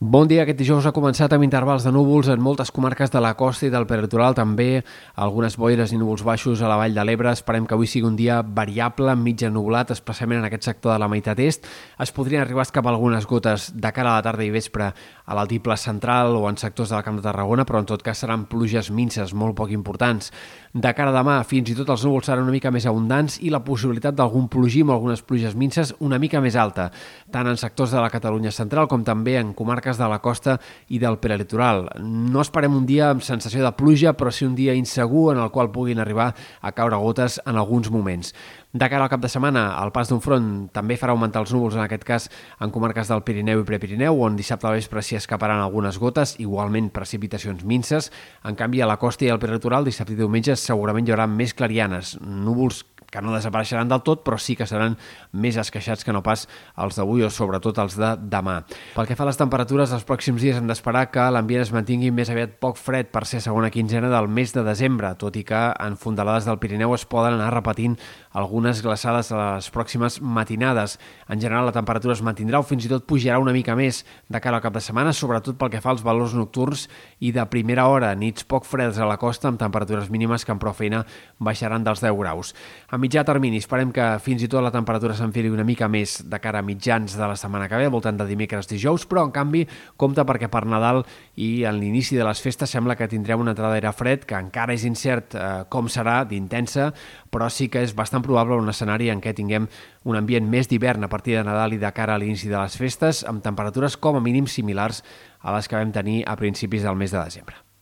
Bon dia. Aquest dijous ha començat amb intervals de núvols en moltes comarques de la costa i del peritoral, també algunes boires i núvols baixos a la vall de l'Ebre. Esperem que avui sigui un dia variable, mitja nublat, especialment en aquest sector de la meitat est. Es podrien arribar a escapar algunes gotes de cara a la tarda i vespre a l'altiple central o en sectors de la Camp de Tarragona, però en tot cas seran pluges minces, molt poc importants. De cara a demà, fins i tot els núvols seran una mica més abundants i la possibilitat d'algun plogim o algunes pluges minces una mica més alta, tant en sectors de la Catalunya central com també en comarques de la costa i del prelitoral. No esperem un dia amb sensació de pluja, però sí un dia insegur en el qual puguin arribar a caure gotes en alguns moments. De cara al cap de setmana, el pas d'un front també farà augmentar els núvols, en aquest cas en comarques del Pirineu i Prepirineu, on dissabte a vespre s'hi escaparan algunes gotes, igualment precipitacions minces. En canvi, a la costa i al prelitoral, dissabte i diumenge, segurament hi haurà més clarianes, núvols que no desapareixeran del tot, però sí que seran més esqueixats que no pas els d'avui o sobretot els de demà. Pel que fa a les temperatures, els pròxims dies hem d'esperar que l'ambient es mantingui més aviat poc fred per ser segona quinzena del mes de desembre, tot i que en fondalades del Pirineu es poden anar repetint algunes glaçades a les pròximes matinades. En general, la temperatura es mantindrà o fins i tot pujarà una mica més de cara al cap de setmana, sobretot pel que fa als valors nocturns i de primera hora, nits poc freds a la costa amb temperatures mínimes que amb prou feina baixaran dels 10 graus. A mitjà termini esperem que fins i tot la temperatura s'enfili una mica més de cara a mitjans de la setmana que ve, voltant de dimecres dijous, però en canvi compta perquè per Nadal i en l'inici de les festes sembla que tindrem una entrada d'aire fred que encara és incert eh, com serà d'intensa, però sí que és bastant probable un escenari en què tinguem un ambient més d'hivern a partir de Nadal i de cara a l'inici de les festes, amb temperatures com a mínim similars a les que vam tenir a principis del mes de desembre.